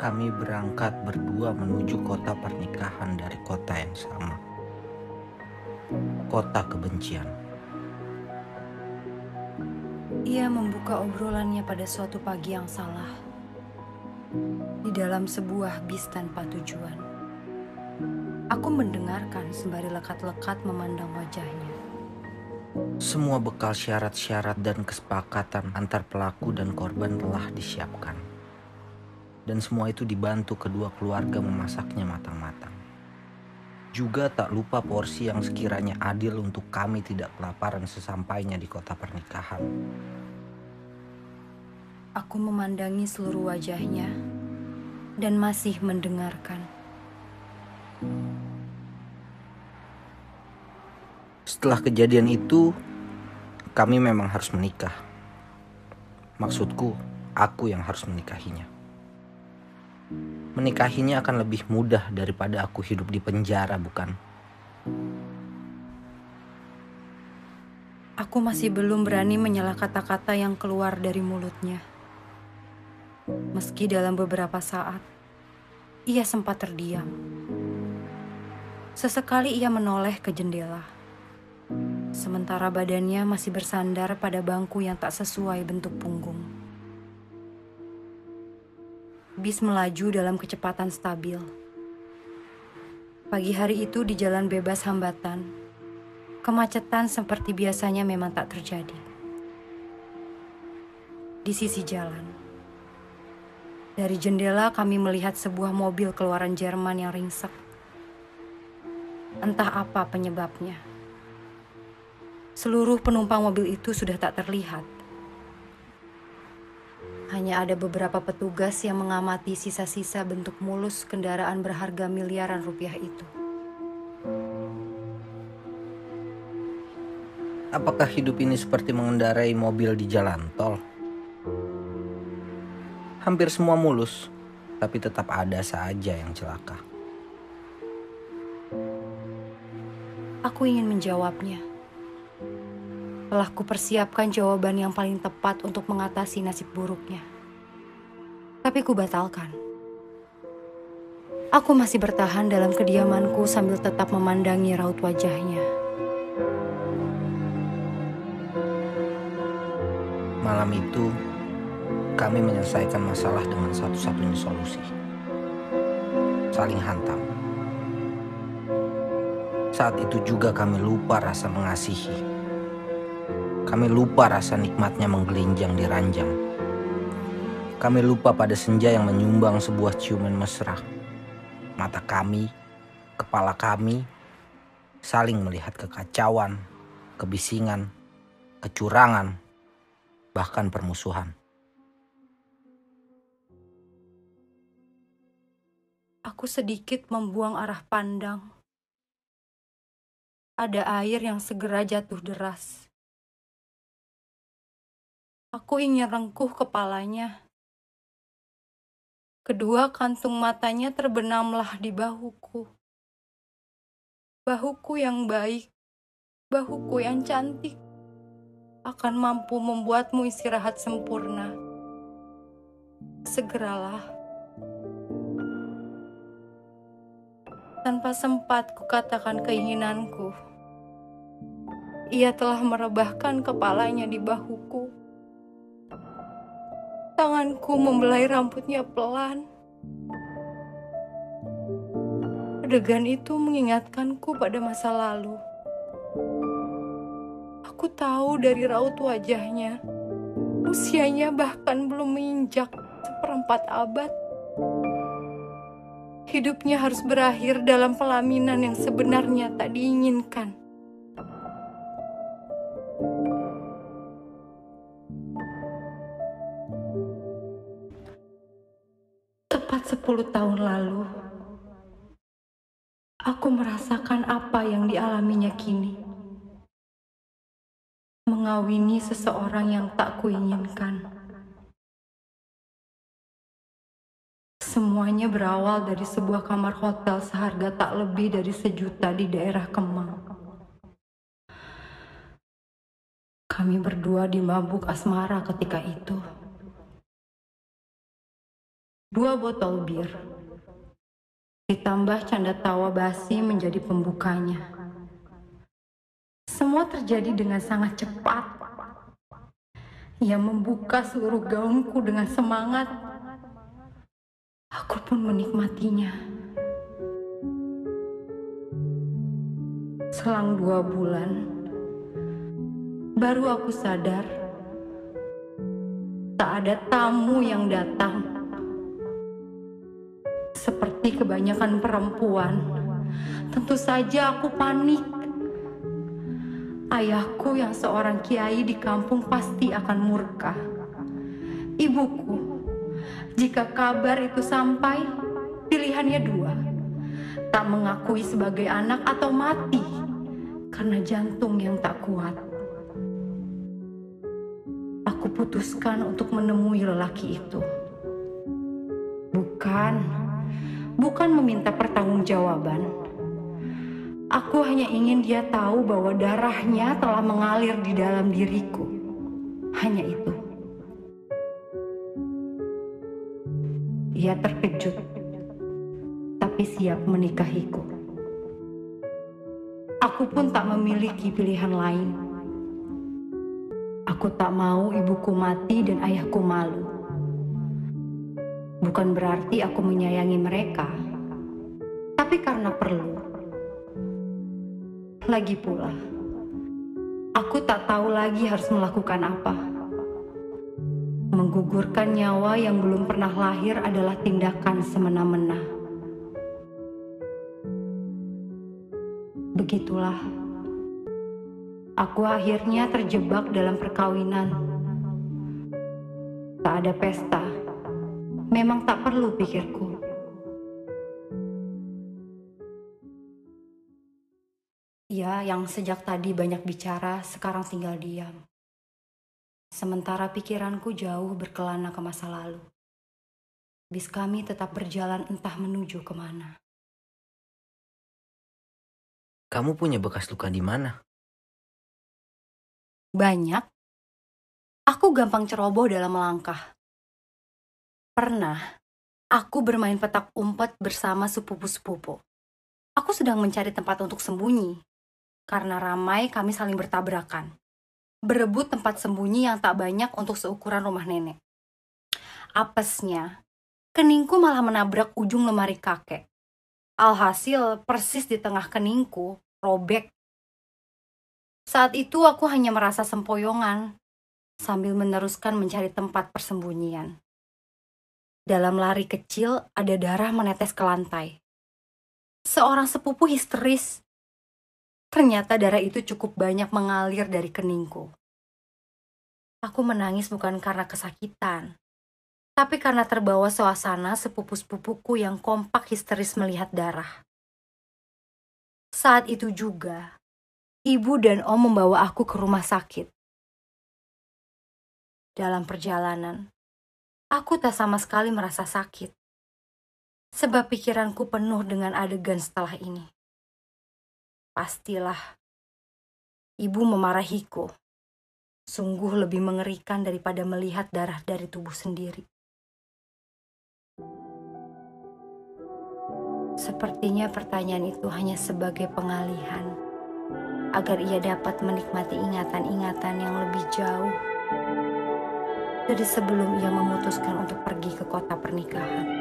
kami berangkat berdua menuju kota pernikahan dari kota yang sama. Kota kebencian. Ia membuka obrolannya pada suatu pagi yang salah. Di dalam sebuah bis tanpa tujuan. Aku mendengarkan sembari lekat-lekat memandang wajahnya. Semua bekal syarat-syarat dan kesepakatan antar pelaku dan korban telah disiapkan. Dan semua itu dibantu kedua keluarga memasaknya matang-matang. Juga tak lupa porsi yang sekiranya adil untuk kami tidak kelaparan sesampainya di kota pernikahan. Aku memandangi seluruh wajahnya dan masih mendengarkan. Setelah kejadian itu, kami memang harus menikah. Maksudku, aku yang harus menikahinya. Menikahinya akan lebih mudah daripada aku hidup di penjara, bukan? Aku masih belum berani menyela kata-kata yang keluar dari mulutnya. Meski dalam beberapa saat, ia sempat terdiam. Sesekali ia menoleh ke jendela. Sementara badannya masih bersandar pada bangku yang tak sesuai bentuk punggung. Bis melaju dalam kecepatan stabil. Pagi hari itu di jalan bebas hambatan, kemacetan seperti biasanya memang tak terjadi. Di sisi jalan, dari jendela kami melihat sebuah mobil keluaran Jerman yang ringsek. Entah apa penyebabnya. Seluruh penumpang mobil itu sudah tak terlihat. Hanya ada beberapa petugas yang mengamati sisa-sisa bentuk mulus kendaraan berharga miliaran rupiah itu. Apakah hidup ini seperti mengendarai mobil di jalan tol? Hampir semua mulus, tapi tetap ada saja yang celaka. Aku ingin menjawabnya. Telah kupersiapkan jawaban yang paling tepat untuk mengatasi nasib buruknya. Tapi ku batalkan. Aku masih bertahan dalam kediamanku sambil tetap memandangi raut wajahnya. Malam itu, kami menyelesaikan masalah dengan satu-satunya solusi. Saling hantam. Saat itu juga kami lupa rasa mengasihi kami lupa rasa nikmatnya menggelinjang di ranjang. Kami lupa pada senja yang menyumbang sebuah ciuman mesra. Mata kami, kepala kami, saling melihat kekacauan, kebisingan, kecurangan, bahkan permusuhan. Aku sedikit membuang arah pandang. Ada air yang segera jatuh deras. Aku ingin rengkuh kepalanya. Kedua kantung matanya terbenamlah di bahuku. Bahuku yang baik, bahuku yang cantik, akan mampu membuatmu istirahat sempurna. Segeralah. Tanpa sempat kukatakan keinginanku, ia telah merebahkan kepalanya di bahuku Tanganku membelai rambutnya pelan. Adegan itu mengingatkanku pada masa lalu. Aku tahu dari raut wajahnya, usianya bahkan belum menginjak seperempat abad. Hidupnya harus berakhir dalam pelaminan yang sebenarnya tak diinginkan. Tepat sepuluh tahun lalu, aku merasakan apa yang dialaminya kini. Mengawini seseorang yang tak kuinginkan. Semuanya berawal dari sebuah kamar hotel seharga tak lebih dari sejuta di daerah Kemang. Kami berdua dimabuk asmara ketika itu. Dua botol bir. Ditambah canda tawa basi menjadi pembukanya. Semua terjadi dengan sangat cepat. Ia membuka seluruh gaunku dengan semangat. Aku pun menikmatinya. Selang dua bulan, baru aku sadar tak ada tamu yang datang. Seperti kebanyakan perempuan, tentu saja aku panik. Ayahku yang seorang kiai di kampung pasti akan murka. Ibuku, jika kabar itu sampai, pilihannya dua. Tak mengakui sebagai anak atau mati karena jantung yang tak kuat. Aku putuskan untuk menemui lelaki itu. Bukan, bukan meminta pertanggungjawaban. Aku hanya ingin dia tahu bahwa darahnya telah mengalir di dalam diriku. Hanya itu. Ia terkejut, tapi siap menikahiku. Aku pun tak memiliki pilihan lain. Aku tak mau ibuku mati dan ayahku malu. Bukan berarti aku menyayangi mereka, tapi karena perlu. Lagi pula, aku tak tahu lagi harus melakukan apa. Menggugurkan nyawa yang belum pernah lahir adalah tindakan semena-mena. Begitulah, aku akhirnya terjebak dalam perkawinan. Tak ada pesta, memang tak perlu pikirku. Ia yang sejak tadi banyak bicara, sekarang tinggal diam. Sementara pikiranku jauh berkelana ke masa lalu. Bis kami tetap berjalan entah menuju ke mana. Kamu punya bekas luka di mana? Banyak. Aku gampang ceroboh dalam melangkah. Pernah, aku bermain petak umpet bersama sepupu-sepupu. Aku sedang mencari tempat untuk sembunyi. Karena ramai kami saling bertabrakan. Berebut tempat sembunyi yang tak banyak untuk seukuran rumah nenek. Apesnya, keningku malah menabrak ujung lemari kakek. Alhasil, persis di tengah keningku, robek. Saat itu aku hanya merasa sempoyongan, sambil meneruskan mencari tempat persembunyian. Dalam lari kecil, ada darah menetes ke lantai. Seorang sepupu histeris. Ternyata darah itu cukup banyak mengalir dari keningku. Aku menangis bukan karena kesakitan, tapi karena terbawa suasana sepupu-sepupuku yang kompak histeris melihat darah. Saat itu juga, ibu dan om membawa aku ke rumah sakit. Dalam perjalanan, aku tak sama sekali merasa sakit, sebab pikiranku penuh dengan adegan setelah ini. Pastilah, ibu memarahiku. Sungguh lebih mengerikan daripada melihat darah dari tubuh sendiri. Sepertinya pertanyaan itu hanya sebagai pengalihan agar ia dapat menikmati ingatan-ingatan yang lebih jauh dari sebelum ia memutuskan untuk pergi ke kota pernikahan.